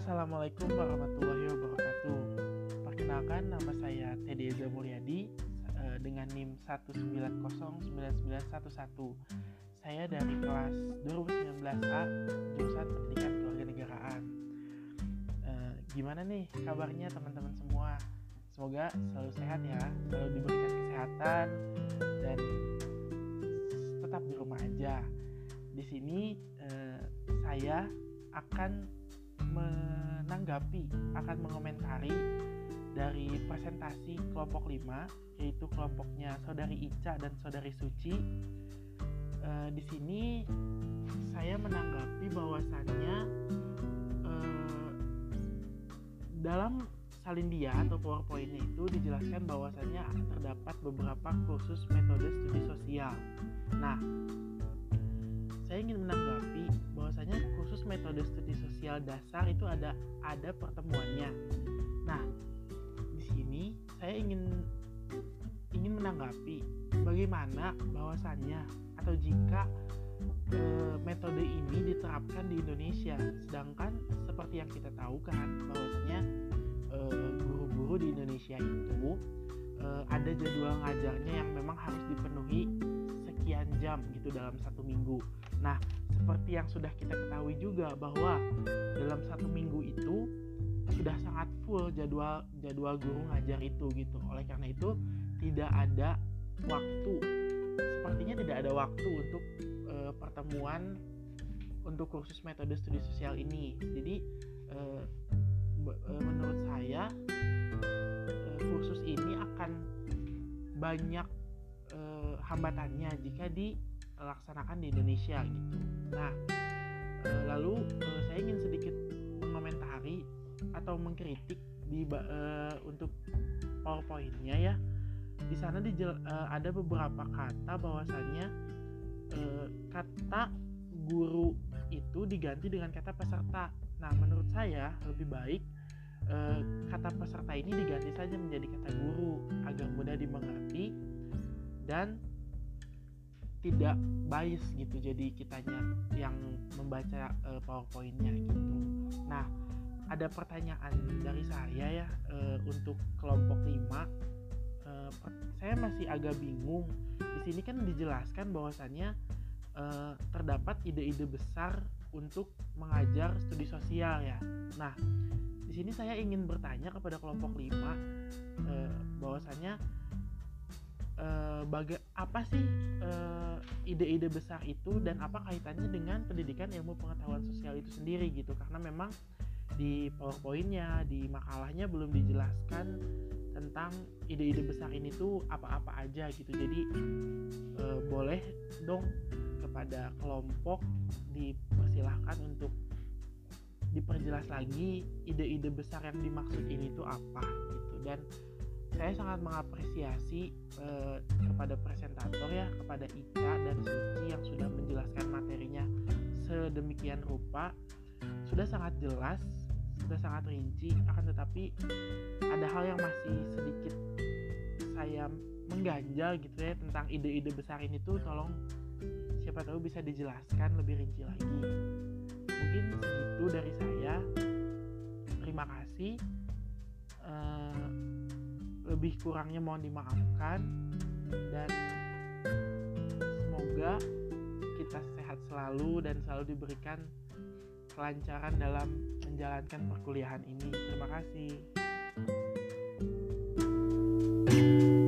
Assalamualaikum warahmatullahi wabarakatuh. Perkenalkan nama saya Teddy Eza Mulyadi eh, dengan NIM 1909911. Saya dari kelas 2019A jurusan Pendidikan Kewarganegaraan. E, gimana nih kabarnya teman-teman semua? Semoga selalu sehat ya, selalu diberikan kesehatan dan tetap di rumah aja. Di sini eh, saya akan menanggapi, akan mengomentari dari presentasi kelompok 5 yaitu kelompoknya Saudari Ica dan Saudari Suci. E, di sini saya menanggapi bahwasannya e, dalam salindia atau powerpointnya itu dijelaskan bahwasannya terdapat beberapa kursus metode studi sosial. Nah, saya ingin menanggapi bahwasanya kursus metode studi sosial dasar itu ada ada pertemuannya. Nah, ini saya ingin ingin menanggapi bagaimana bahwasannya atau jika e, metode ini diterapkan di Indonesia sedangkan seperti yang kita tahu kan bahwasanya guru-guru di Indonesia itu e, ada jadwal ngajarnya yang memang harus dipenuhi sekian jam gitu dalam satu minggu nah seperti yang sudah kita ketahui juga bahwa dalam satu minggu itu sudah sangat full jadwal jadwal guru ngajar itu gitu. Oleh karena itu tidak ada waktu. Sepertinya tidak ada waktu untuk e, pertemuan untuk kursus metode studi sosial ini. Jadi e, e, menurut saya e, kursus ini akan banyak e, hambatannya jika dilaksanakan di Indonesia gitu. Nah e, lalu e, saya ingin sedikit mengomentari atau mengkritik di uh, untuk powerpointnya ya. Di sana ada beberapa kata bahwasannya kata guru itu diganti dengan kata peserta. Nah menurut saya lebih baik kata peserta ini diganti saja menjadi kata guru agar mudah dimengerti dan tidak bias gitu jadi kitanya yang membaca uh, powerpointnya gitu. Nah ada pertanyaan dari saya ya e, untuk kelompok 5 e, saya masih agak bingung. Di sini kan dijelaskan bahwasannya e, terdapat ide-ide besar untuk mengajar studi sosial ya. Nah di sini saya ingin bertanya kepada kelompok 5 e, bahwasannya e, baga apa sih ide-ide besar itu dan apa kaitannya dengan pendidikan ilmu pengetahuan sosial itu sendiri gitu. Karena memang di powerpointnya di makalahnya belum dijelaskan tentang ide-ide besar ini tuh apa-apa aja gitu. Jadi e, boleh dong kepada kelompok dipersilahkan untuk diperjelas lagi ide-ide besar yang dimaksud ini tuh apa gitu. Dan saya sangat mengapresiasi e, kepada presentator ya kepada Ica dan Suci yang sudah menjelaskan materinya sedemikian rupa. Sudah sangat jelas sudah sangat rinci akan tetapi ada hal yang masih sedikit saya mengganjal gitu ya tentang ide-ide besar ini tuh tolong siapa tahu bisa dijelaskan lebih rinci lagi. Mungkin segitu dari saya. Terima kasih lebih kurangnya mohon dimaafkan dan semoga kita sehat selalu dan selalu diberikan kelancaran dalam menjalankan perkuliahan ini. Terima kasih. thank you